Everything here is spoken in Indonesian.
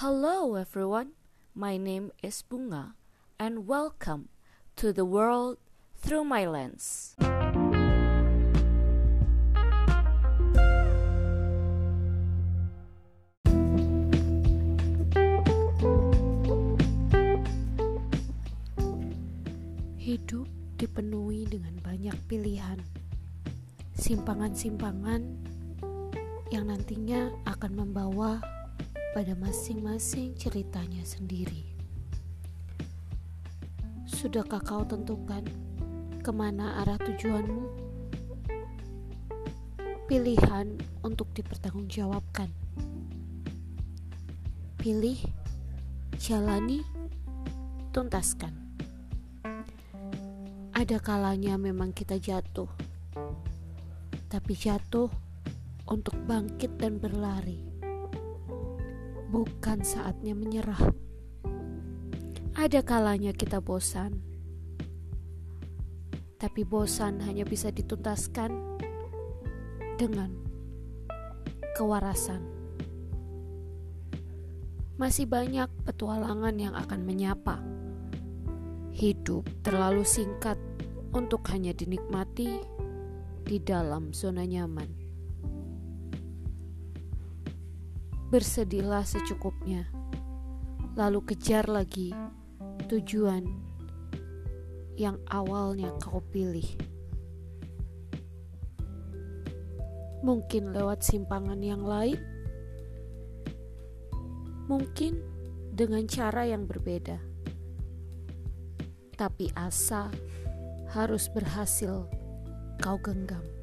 Hello everyone, my name is Bunga and welcome to the world through my lens. Hidup dipenuhi dengan banyak pilihan, simpangan-simpangan yang nantinya akan membawa pada masing-masing ceritanya sendiri. Sudahkah kau tentukan ke mana arah tujuanmu? Pilihan untuk dipertanggungjawabkan. Pilih, jalani, tuntaskan. Ada kalanya memang kita jatuh, tapi jatuh untuk bangkit dan berlari bukan saatnya menyerah. Ada kalanya kita bosan, tapi bosan hanya bisa dituntaskan dengan kewarasan. Masih banyak petualangan yang akan menyapa. Hidup terlalu singkat untuk hanya dinikmati di dalam zona nyaman. Bersedilah secukupnya, lalu kejar lagi tujuan yang awalnya kau pilih. Mungkin lewat simpangan yang lain, mungkin dengan cara yang berbeda, tapi asa harus berhasil kau genggam.